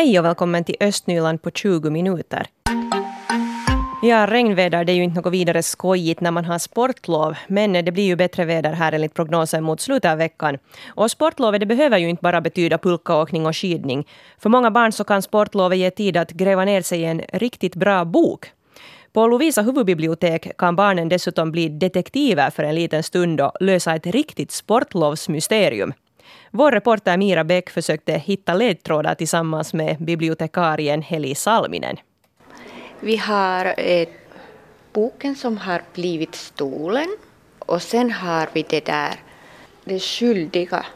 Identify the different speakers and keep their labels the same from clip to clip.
Speaker 1: Hej och välkommen till Östnyland på 20 minuter. Ja, regnväder det är ju inte något vidare skojigt när man har sportlov. Men det blir ju bättre väder här enligt prognosen mot slutet av veckan. Och sportlovet det behöver ju inte bara betyda pulkaåkning och skidning. För många barn så kan sportlovet ge tid att gräva ner sig i en riktigt bra bok. På Lovisa huvudbibliotek kan barnen dessutom bli detektiver för en liten stund och lösa ett riktigt sportlovsmysterium. Vår reporter Mira Bäck försökte hitta ledtrådar tillsammans med bibliotekarien Heli Salminen.
Speaker 2: Vi har eh, boken som har blivit stolen och sen har vi det där, det skyldiga.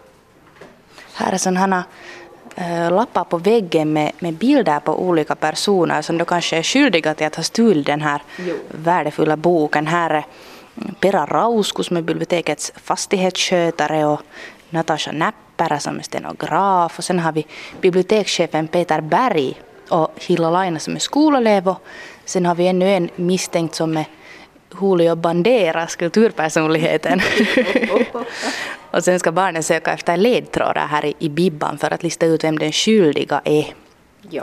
Speaker 3: Här är sådana äh, lappar på väggen med, med bilder på olika personer som då kanske är skyldiga till att ha stulit den här jo. värdefulla boken. Här är Pera Rausku som är bibliotekets fastighetsskötare och Natasha Näppärä som är stenograf och sen har vi bibliotekschefen Peter Berg och Hilla Laina som är skolelev och sen har vi ännu en misstänkt som är Julio Banderas, kulturpersonligheten. och sen ska barnen söka efter ledtrådar här i, i Bibban för att lista ut vem den skyldiga är. Ja.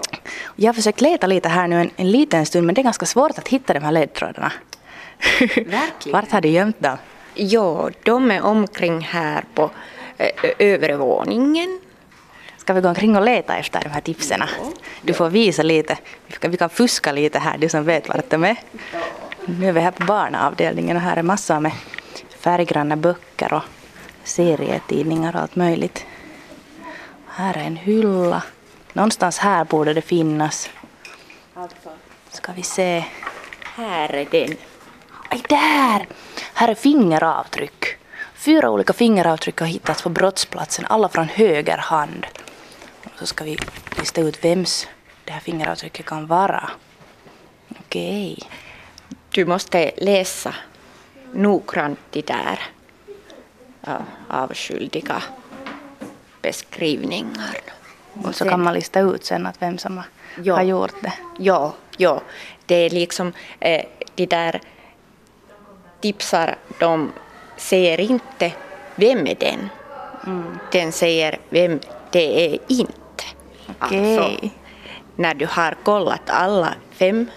Speaker 3: Jag har försökt leta lite här nu en, en liten stund men det är ganska svårt att hitta de här ledtrådarna.
Speaker 2: Verkligen.
Speaker 3: Vart har du gömt dem?
Speaker 2: Ja, de är omkring här på övre våningen.
Speaker 3: Ska vi gå omkring och leta efter de här tipsen? Du får visa lite. Vi kan fuska lite här, du som vet vart de är. Nu är vi här på barnavdelningen och här är massor med färggranna böcker och serietidningar och allt möjligt. Här är en hylla. Någonstans här borde det finnas. Ska vi se.
Speaker 2: Här är den.
Speaker 3: Aj, där! Här är fingeravtryck. Fyra olika fingeravtryck har hittats på brottsplatsen, alla från höger hand. Så ska vi lista ut vems det här fingeravtrycket kan vara. Okej. Okay.
Speaker 2: Du måste läsa noggrant de där avskyldiga beskrivningar.
Speaker 3: Och så kan man lista ut sen att vem som ja, har gjort det.
Speaker 2: Ja, ja. Det är liksom eh, de där tipsar de säger inte vem är den. Mm. Den säger vem det är inte.
Speaker 3: Okay. Alltså,
Speaker 2: när du har kollat alla fem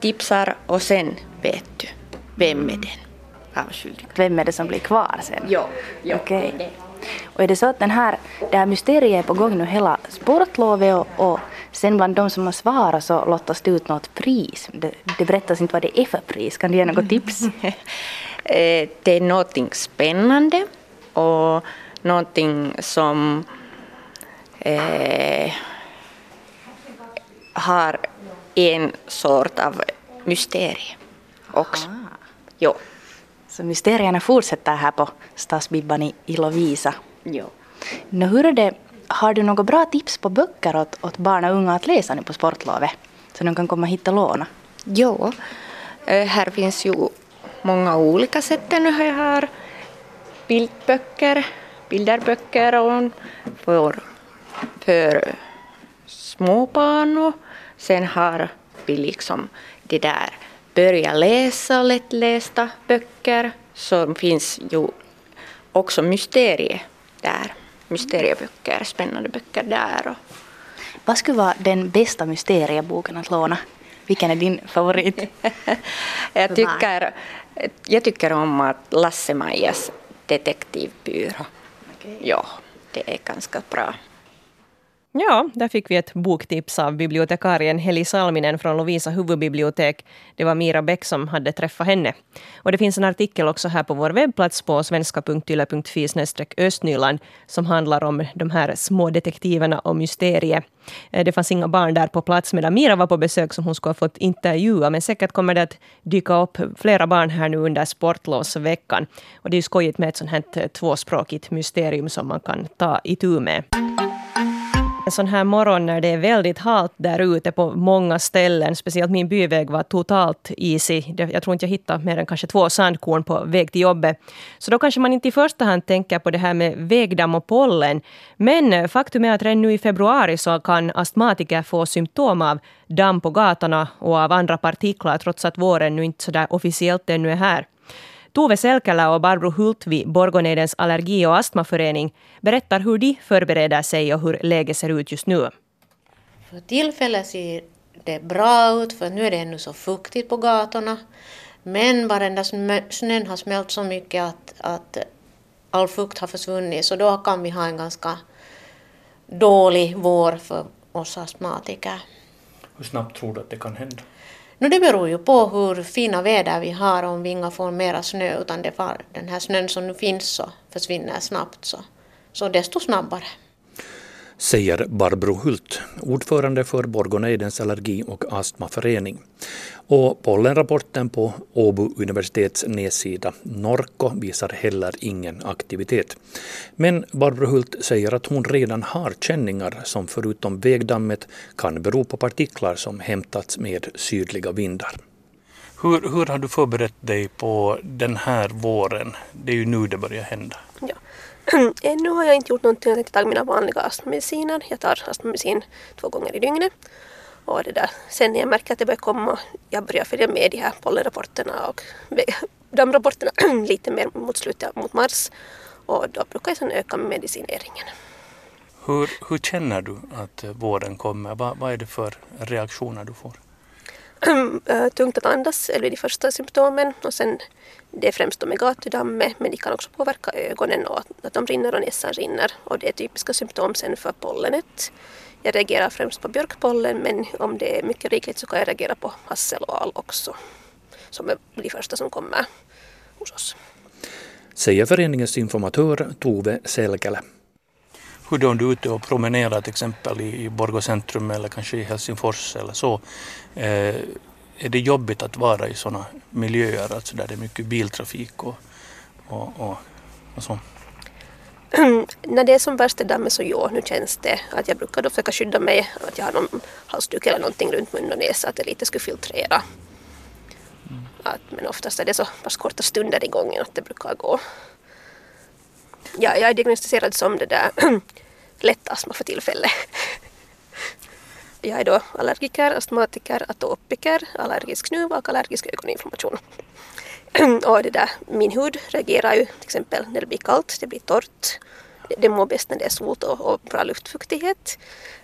Speaker 2: tipsar och sen vet du vem är den avskyldiga.
Speaker 3: Vem är det som blir kvar sen?
Speaker 2: Ja, ja
Speaker 3: okay. det. Och är det så att den här, det här mysteriet är på gång nu hela sportlovet och, och sen bland de som har svarat så lottas det ut något pris. Det, det berättas inte vad det är för pris. Kan du ge något tips?
Speaker 2: Eh, det är någonting spännande och någonting som eh, har en sort av mysterie också. Aha. Jo.
Speaker 3: Så mysterierna fortsätter här på Stadsbibban i, Lovisa.
Speaker 2: Jo.
Speaker 3: Nå, hur är det, har du några bra tips på böcker åt, åt barn och unga att läsa nu på sportlovet? Så de kan komma hit och låna?
Speaker 2: Jo, eh, här finns ju många olika sätt. Nu jag har bildböcker, bilderböcker och för, för småbarn och sen har vi liksom det där börja läsa lättlästa böcker så finns ju också mysterie där. Mysterieböcker, spännande böcker där. Och.
Speaker 3: Vad skulle vara den bästa mysterieboken att låna? Vilken är din favorit?
Speaker 2: jag, tycker, jag tycker om att Lasse-Majas detektivbyrå. Okay. Ja, det är ganska bra.
Speaker 1: Ja, där fick vi ett boktips av bibliotekarien Heli Salminen från Lovisa huvudbibliotek. Det var Mira Bäck som hade träffat henne. Och det finns en artikel också här på vår webbplats på svenska.yle.fi östnyland som handlar om de här små detektiverna och mysteriet. Eh, det fanns inga barn där på plats medan Mira var på besök som hon skulle ha fått intervjua. Men säkert kommer det att dyka upp flera barn här nu under sportlovsveckan. Och det är ju skojigt med ett sånt här tvåspråkigt mysterium som man kan ta itu med. En sån här morgon när det är väldigt halt där ute på många ställen, speciellt min byväg var totalt isig. Jag tror inte jag hittade mer än kanske två sandkorn på väg till jobbet. Så då kanske man inte i första hand tänker på det här med vägdamm och pollen. Men eh, faktum är att redan nu i februari så kan astmatiker få symptom av damm på gatorna och av andra partiklar trots att våren nu inte så där officiellt ännu är här. Tove Selkälä och Barbro Hult vid Borgonedens allergi och astmaförening berättar hur de förbereder sig och hur läget ser ut just nu.
Speaker 4: För tillfället ser det bra ut för nu är det ännu så fuktigt på gatorna. Men där snön har smält så mycket att, att all fukt har försvunnit så då kan vi ha en ganska dålig vår för oss astmatiker.
Speaker 5: Hur snabbt tror du att det kan hända?
Speaker 4: No, det beror ju på hur fina väder vi har om vi inga får mera snö utan det var, den här snön som nu finns så försvinner snabbt så, så desto snabbare
Speaker 5: säger Barbro Hult, ordförande för Borgåneidens allergi och astmaförening. Och pollenrapporten på Åbo universitets nedsida Norko visar heller ingen aktivitet. Men Barbro Hult säger att hon redan har känningar som förutom vägdammet kan bero på partiklar som hämtats med sydliga vindar. Hur, hur har du förberett dig på den här våren? Det är ju nu det börjar hända.
Speaker 6: Ja. Eh, Ännu har jag inte gjort någonting. Jag tar mina vanliga astmamediciner. Jag tar astmamedicin två gånger i dygnet. Och det där. Sen när jag märker att det börjar komma, jag börjar följa med de här pollenrapporterna och dammrapporterna lite mer mot slutet mot mars. Och då brukar jag sedan öka medicineringen.
Speaker 5: Hur, hur känner du att våren kommer? Vad, vad är det för reaktioner du får?
Speaker 6: Tungt att andas är de första symptomen och sen det är främst med gatudammet men de kan också påverka ögonen och att de rinner och näsan rinner och det är typiska symptom sen för pollenet. Jag reagerar främst på björkpollen men om det är mycket rikligt så kan jag reagera på hassel och al också som är de första som kommer hos oss.
Speaker 5: Säger föreningens informatör Tove Selkälä. Hur är du ute och promenerar till exempel i Borgå centrum eller kanske i Helsingfors eller så. Eh, är det jobbigt att vara i sådana miljöer alltså där det är mycket biltrafik och, och, och, och så?
Speaker 6: När det är som värst i dammen så ja, nu känns det att jag brukar då försöka skydda mig, att jag har någon halsduk eller någonting runt mun och näsa, att det lite skulle filtrera. Mm. Att, men oftast är det så pass korta stunder i gången att det brukar gå. Ja, jag är diagnostiserad som det där lätt astma för tillfället. Jag är då allergiker, astmatiker, atopiker, allergisk snuva och allergisk ögoninflammation. och det där, min hud reagerar ju till exempel när det blir kallt, det blir torrt. Det mår bäst när det är solt och, och bra luftfuktighet.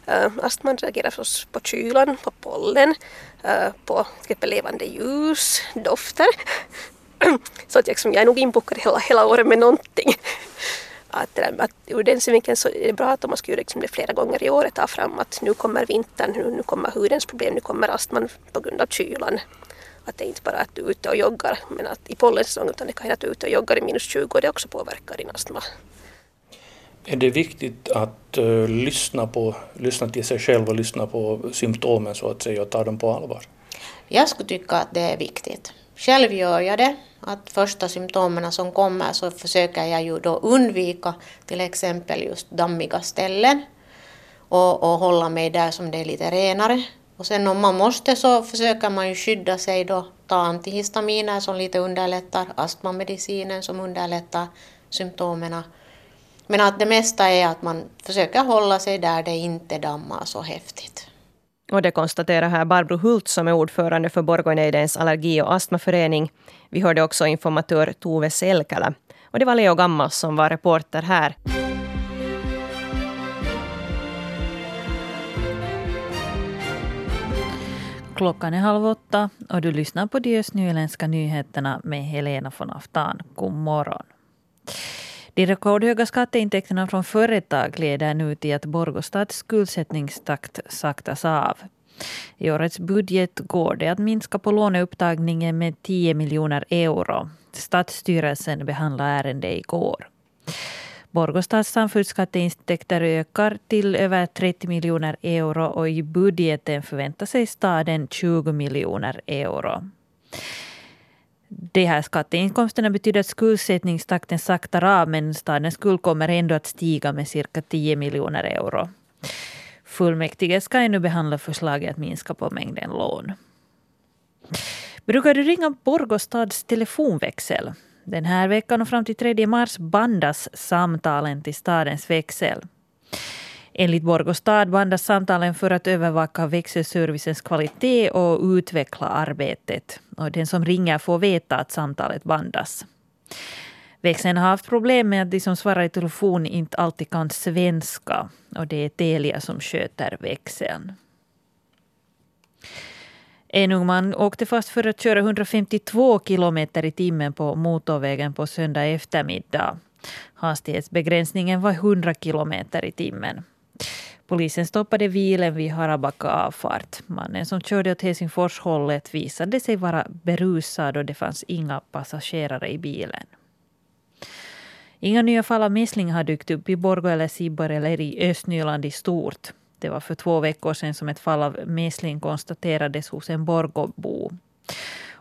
Speaker 6: Uh, astman reagerar förstås på kylan, på pollen, uh, på till exempel levande ljus, dofter så att jag, liksom, jag är nog inbokad hela, hela året med någonting. Att, att ur den synvinkeln så är det bra att man ska göra liksom det flera gånger i året ta fram att nu kommer vintern, nu, nu kommer hudens problem, nu kommer astman på grund av kylan. Att det är inte bara att du är ute och joggar men att i pollensäsong utan det kan hända att du är ute och joggar i minus 20 och det också påverkar din astma.
Speaker 5: Är det viktigt att uh, lyssna, på, lyssna till sig själv och lyssna på symptomen så att säga och ta dem på allvar?
Speaker 4: Jag skulle tycka att det är viktigt. Själv gör jag det. Att första symptomen som kommer så försöker jag ju då undvika till exempel just dammiga ställen och, och hålla mig där som det är lite renare. Och sen om man måste så försöker man ju skydda sig då, ta antihistaminer som lite underlättar, astmamedicinen som underlättar symptomen. Men att det mesta är att man försöker hålla sig där det inte dammar så häftigt.
Speaker 1: Och det konstaterar här Barbro Hult som är ordförande för Borgonejdens allergi och astmaförening. Vi hörde också informatör Tove Selkälä. Och det var Leo Gammas som var reporter här.
Speaker 7: Klockan är halv åtta och du lyssnar på de östnyländska nyheterna med Helena von Aftan. God morgon. De rekordhöga skatteintäkterna från företag leder nu till att Borgostads skuldsättningstakt saktas av. I årets budget går det att minska på låneupptagningen med 10 miljoner euro. Stadsstyrelsen behandlade ärendet igår. Borgostads samfundsskatteintäkter ökar till över 30 miljoner euro och i budgeten förväntar sig staden 20 miljoner euro. De här skatteinkomsterna betyder att skuldsättningstakten saktar av men stadens skuld kommer ändå att stiga med cirka 10 miljoner euro. Fullmäktige ska ännu behandla förslaget att minska på mängden lån. Brukar du ringa Borgostads telefonväxel? Den här veckan och fram till 3 mars bandas samtalen till stadens växel. Enligt Borgostad bandas samtalen för att övervaka växelservicens kvalitet och utveckla arbetet. Och den som ringer får veta att samtalet bandas. Växeln har haft problem med att de som svarar i telefon inte alltid kan svenska. Och det är Telia som sköter växeln. En ung man åkte fast för att köra 152 kilometer i timmen på motorvägen på söndag eftermiddag. Hastighetsbegränsningen var 100 kilometer i timmen. Polisen stoppade bilen vid Harabacka avfart. Mannen som körde åt Helsingforshållet visade sig vara berusad och det fanns inga passagerare i bilen. Inga nya fall av mässling har dykt upp i Borgå eller Sibbar eller i Östnyland i stort. Det var för två veckor sedan som ett fall av mässling konstaterades hos en Borgåbo.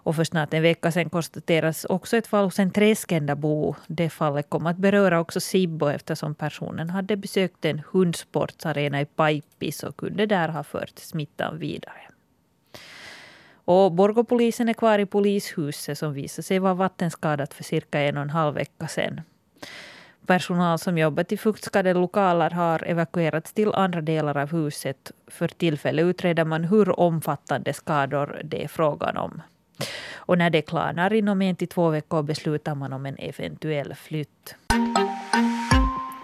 Speaker 7: Och för snart en vecka sedan konstaterades också ett fall hos en träskändabo. Det fallet kom att beröra också Sibbo eftersom personen hade besökt en hundsportsarena i Pajpis och kunde där ha fört smittan vidare. Och Borgåpolisen är kvar i polishuset som visade sig vara vattenskadat för cirka en och en halv vecka sedan. Personal som jobbat i fuktskadade lokaler har evakuerats till andra delar av huset. För tillfället utreder man hur omfattande skador det är frågan om. Och när det klarnar inom en till två veckor beslutar man om en eventuell flytt.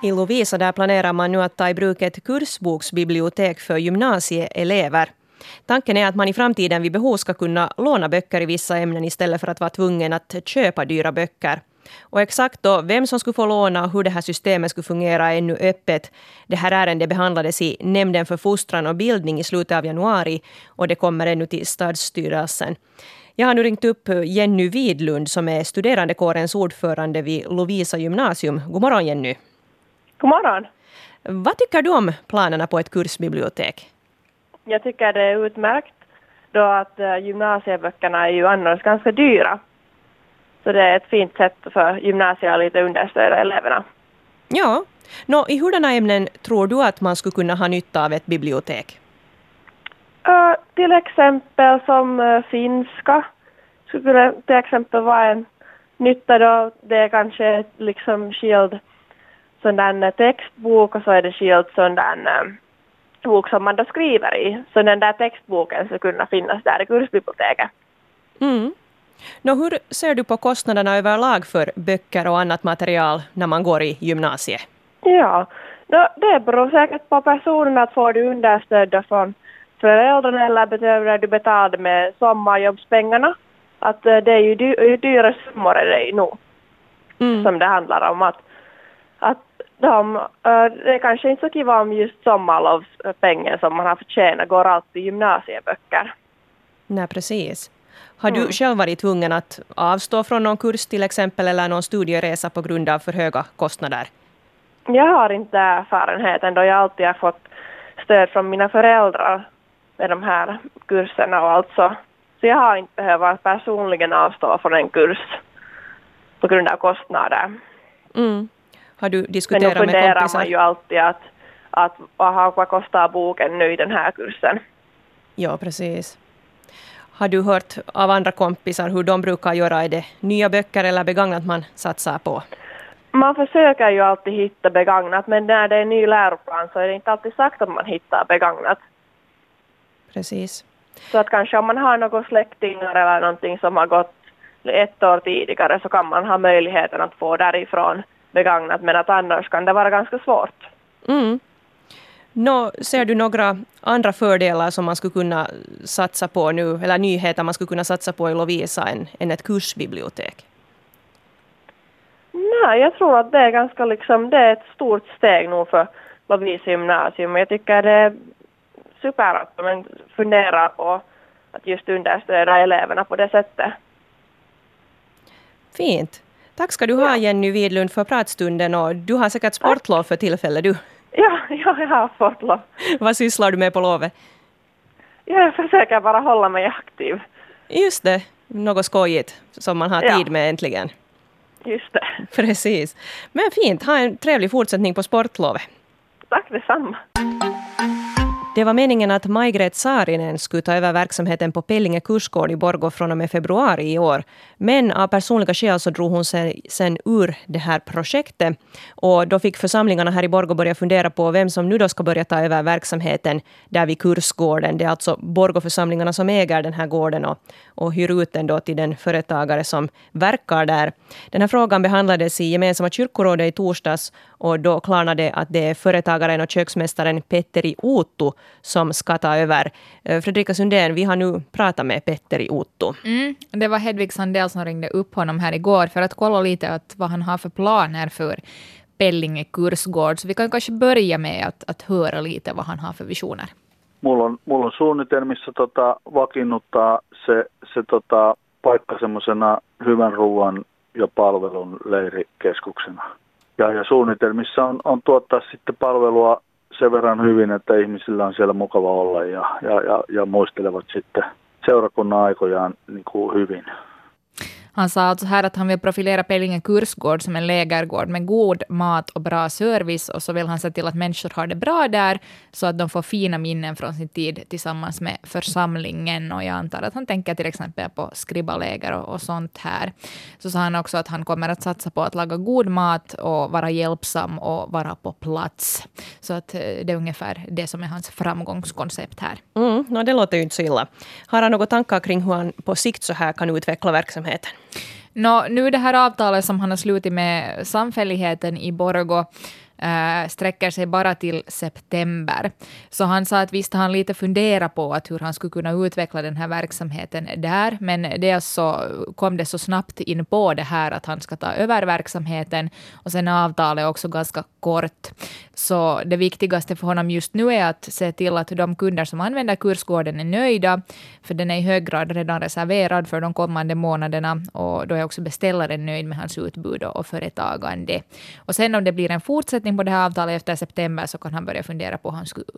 Speaker 1: I Lovisa där planerar man nu att ta i bruk ett kursboksbibliotek för gymnasieelever. Tanken är att man i framtiden vid behov ska kunna låna böcker i vissa ämnen istället för att vara tvungen att köpa dyra böcker. Och exakt då vem som skulle få låna och hur det här systemet skulle fungera är ännu öppet. Det här ärendet behandlades i Nämnden för fostran och bildning i slutet av januari och det kommer ännu till stadsstyrelsen. Jag har nu ringt upp Jenny Widlund som är studerandekårens ordförande vid Lovisa gymnasium. God morgon Jenny.
Speaker 8: God morgon.
Speaker 1: Vad tycker du om planerna på ett kursbibliotek?
Speaker 8: Jag tycker det är utmärkt då att eh, gymnasieböckerna är ju annars ganska dyra. Så det är ett fint sätt för gymnasiet att lite understödja eleverna.
Speaker 1: Ja. Nå, I hurdana ämnen tror du att man skulle kunna ha nytta av ett bibliotek?
Speaker 8: Uh, till exempel som uh, finska skulle till exempel vara en nytta då det är kanske liksom skild sån där textbok och så är det skild sån där uh, bok som man då skriver i. Så den där textboken skulle kunna finnas där i kursbiblioteket.
Speaker 1: Mm. Nå, hur ser du på kostnaderna överlag för böcker och annat material när man går i gymnasiet?
Speaker 8: Ja, det beror säkert på personen att får du understöd från föräldrarna eller behöver du betala med sommarjobbspengarna. Att eh, det är ju dy dyra summor är det nog mm. som det handlar om. Att, att de, eh, det är kanske inte så kiva om just sommarlovspengen som man har förtjänat går alltid i gymnasieböcker.
Speaker 1: Nej, precis. Har du mm. själv varit tvungen att avstå från någon kurs till exempel eller någon studieresa på grund av för höga kostnader?
Speaker 8: Jag har inte erfarenheten då jag alltid har fått stöd från mina föräldrar med de här kurserna och alltså. Så jag har inte behövt personligen avstå från en kurs på grund av kostnader.
Speaker 1: Mm. Har du diskuterat med kompisar?
Speaker 8: Men då funderar man ju alltid att, att vad, vad kostar boken nu i den här kursen?
Speaker 1: Ja, precis. Har du hört av andra kompisar hur de brukar göra? Är det nya böcker eller begagnat man satsar på?
Speaker 8: Man försöker ju alltid hitta begagnat men när det är ny läroplan så är det inte alltid sagt att man hittar begagnat.
Speaker 1: Precis.
Speaker 8: Så att kanske om man har några släktingar eller någonting som har gått ett år tidigare så kan man ha möjligheten att få därifrån begagnat men att annars kan det vara ganska svårt.
Speaker 1: Mm. Nå, ser du några andra fördelar som man skulle kunna satsa på nu, eller nyheter man skulle kunna satsa på i Lovisa än, än ett kursbibliotek?
Speaker 8: Nej, jag tror att det är ganska liksom, det är ett stort steg nog för Lovisa gymnasium. Jag tycker det är super att man funderar på att just understödja eleverna på det sättet.
Speaker 1: Fint. Tack ska du ha Jenny Widlund för pratstunden och du har säkert sportlov för tillfället du.
Speaker 8: Ja, ja, jag har fått lov.
Speaker 1: Vad sysslar du med på lovet?
Speaker 8: Jag försöker bara hålla mig aktiv.
Speaker 1: Just det, något skojigt som man har ja. tid med äntligen.
Speaker 8: Just det.
Speaker 1: Precis. Men fint, ha en trevlig fortsättning på sportlovet.
Speaker 8: Tack detsamma.
Speaker 1: Det var meningen att Majgret Saarinen skulle ta över verksamheten på Pellinge kursgård i Borgå från och med februari i år. Men av personliga skäl så drog hon sig sen ur det här projektet. Och då fick församlingarna här i Borgå börja fundera på vem som nu då ska börja ta över verksamheten där vid kursgården. Det är alltså Borgåförsamlingarna som äger den här gården och, och hyr ut den då till den företagare som verkar där. Den här frågan behandlades i gemensamma kyrkorådet i torsdags och då klarnade det att det är företagaren och köksmästaren Petteri Otto som ska ta över. Eh, Fredrika Sundén, vi har nu pratat med Petteri Otto.
Speaker 9: Mm, det var Hedvig Sandell som ringde upp honom här igår för att kolla lite att vad han har för planer för Pellinge kursgård. Så vi kan kanske börja med att, att höra lite vad han har för visioner.
Speaker 10: Mulla on, mulla on suunnitelmissa tota, vakiinnuttaa se, se tota, paikka semmoisena hyvän ruoan ja palvelun leirikeskuksena. Ja, ja suunnitelmissa on, on tuottaa sitten palvelua sen verran hyvin, että ihmisillä on siellä mukava olla ja, ja, ja, ja muistelevat sitten seurakunnan aikojaan niin kuin hyvin.
Speaker 9: Han sa alltså här att han vill profilera Pellinge kursgård som en lägergård med god mat och bra service och så vill han se till att människor har det bra där så att de får fina minnen från sin tid tillsammans med församlingen. Och jag antar att han tänker till exempel på skribbaläger och, och sånt här. Så sa han också att han kommer att satsa på att laga god mat och vara hjälpsam och vara på plats. Så att eh, det är ungefär det som är hans framgångskoncept här.
Speaker 1: Mm, no, det låter ju inte så illa. Har han några tankar kring hur han på sikt så här kan utveckla verksamheten?
Speaker 9: Nå, nu det här avtalet som han har slutit med samfälligheten i Borgo äh, sträcker sig bara till september. Så han sa att visst har han lite funderat på att hur han skulle kunna utveckla den här verksamheten där, men dels så kom det så snabbt in på det här att han ska ta över verksamheten och sen är avtalet också ganska kort. Så det viktigaste för honom just nu är att se till att de kunder som använder kursgården är nöjda, för den är i hög grad redan reserverad för de kommande månaderna och då är också beställaren nöjd med hans utbud och företagande. Och sen om det blir en fortsättning på det här avtalet efter september så kan han börja fundera på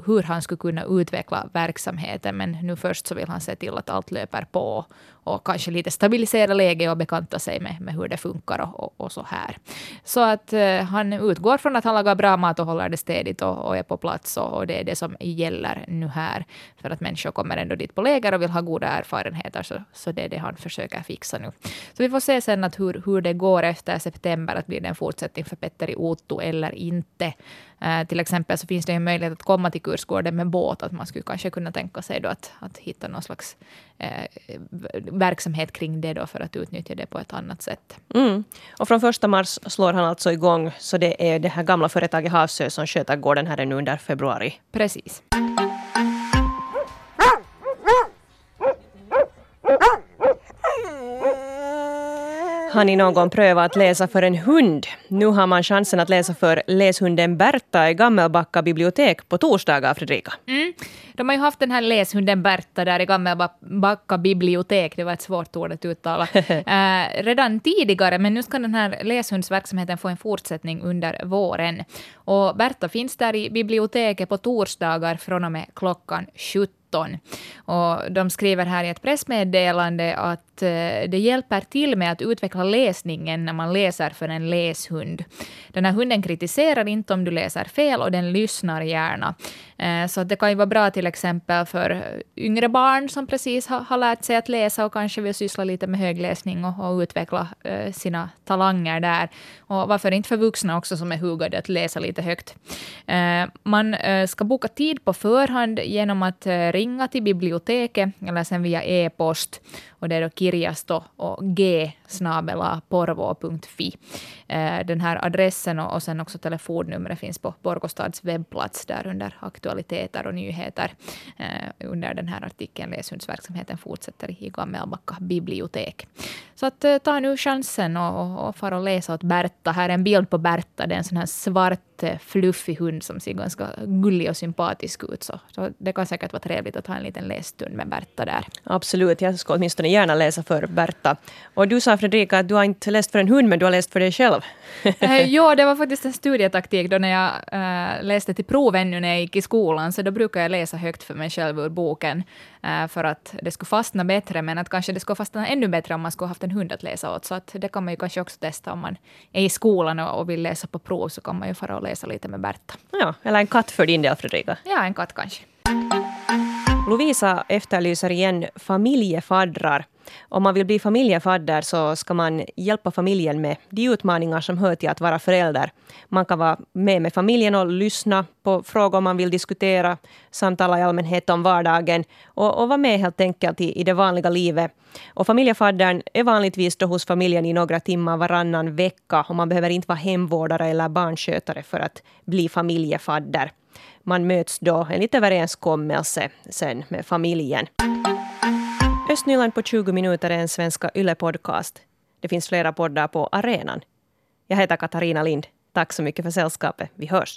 Speaker 9: hur han skulle kunna utveckla verksamheten, men nu först så vill han se till att allt löper på och kanske lite stabilisera läget och bekanta sig med, med hur det funkar och, och, och så här. Så att eh, han utgår från att han lagar bra mat och håller det städigt och, och är på plats och, och, det är det som gäller nu här. För att människor kommer ändå dit på läger och vill ha goda erfarenheter så, så det är det han försöker fixa nu. Så vi får se sen att hur, hur det går efter september, att blir det en fortsättning för Petteri Otto eller inte. Uh, till exempel så finns det en möjlighet att komma till kursgården med båt, att man skulle kanske kunna tänka sig då att, att hitta någon slags uh, verksamhet kring det då för att utnyttja det på ett annat sätt.
Speaker 1: Mm. Och från första mars slår han alltså igång, så det är det här gamla företaget Havsö som sköter gården här nu under februari.
Speaker 9: Precis.
Speaker 1: Har ni någon gång prövat att läsa för en hund? Nu har man chansen att läsa för läshunden Berta i Gammelbacka bibliotek på torsdagar, Fredrika.
Speaker 9: Mm. De har ju haft den här läshunden Berta där i Gammelbacka bibliotek, det var ett svårt ord att uttala, eh, redan tidigare, men nu ska den här läshundsverksamheten få en fortsättning under våren. Och Berta finns där i biblioteket på torsdagar från och med klockan 17. Och de skriver här i ett pressmeddelande att att eh, det hjälper till med att utveckla läsningen när man läser för en läshund. Den här hunden kritiserar inte om du läser fel och den lyssnar gärna. Eh, så det kan ju vara bra till exempel för yngre barn som precis har, lärt sig att läsa och kanske vill syssla lite med högläsning och, och utveckla eh, sina talanger där. Och varför inte för vuxna också som är hugade att läsa lite högt. Man ska boka tid på förhand genom att ringa till biblioteket eller sen via e-post. Och det är då kirjasto och g porvo.fi. Eh, den här adressen och sen också telefonnumret finns på Borgostads webbplats där under aktualiteter och nyheter. Eh, under den här artikeln Läshundsverksamheten fortsätter i Gammelbacka bibliotek. Så att, eh, ta nu chansen och, och, och far och läsa åt Berta. Här är en bild på Berta. Det är en sån här svart eh, fluffig hund som ser ganska gullig och sympatisk ut. Så, så det kan säkert vara trevligt att ha en liten lässtund med Berta där.
Speaker 1: Absolut, jag ska åtminstone gärna läsa för Berta. Och du sa Fredrika att du har inte läst för en hund, men du har läst för dig själv.
Speaker 9: Eh, ja, det var faktiskt en studietaktik då när jag äh, läste till prov ännu när jag gick i skolan, så då brukade jag läsa högt för mig själv ur boken äh, för att det skulle fastna bättre, men att kanske det skulle fastna ännu bättre om man skulle haft en hund att läsa åt. Så att det kan man ju kanske också testa om man är i skolan och, och vill läsa på prov, så kan man ju fara och läsa lite med Berta.
Speaker 1: Ja, eller en katt för din del, Fredrika.
Speaker 9: Ja, en katt kanske.
Speaker 1: Lovisa efterlyser igen familjefaddrar. Om man vill bli familjefadder så ska man hjälpa familjen med de utmaningar som hör till att vara förälder. Man kan vara med med familjen och lyssna på frågor man vill diskutera, samtala i allmänhet om vardagen och, och vara med helt enkelt i, i det vanliga livet. Och familjefaddern är vanligtvis då hos familjen i några timmar varannan vecka och man behöver inte vara hemvårdare eller barnskötare för att bli familjefadder. Man möts då enligt överenskommelse sen med familjen. Östnyland på 20 minuter är en Svenska Yle-podcast. Det finns flera poddar på arenan. Jag heter Katarina Lind. Tack så mycket för sällskapet. Vi hörs.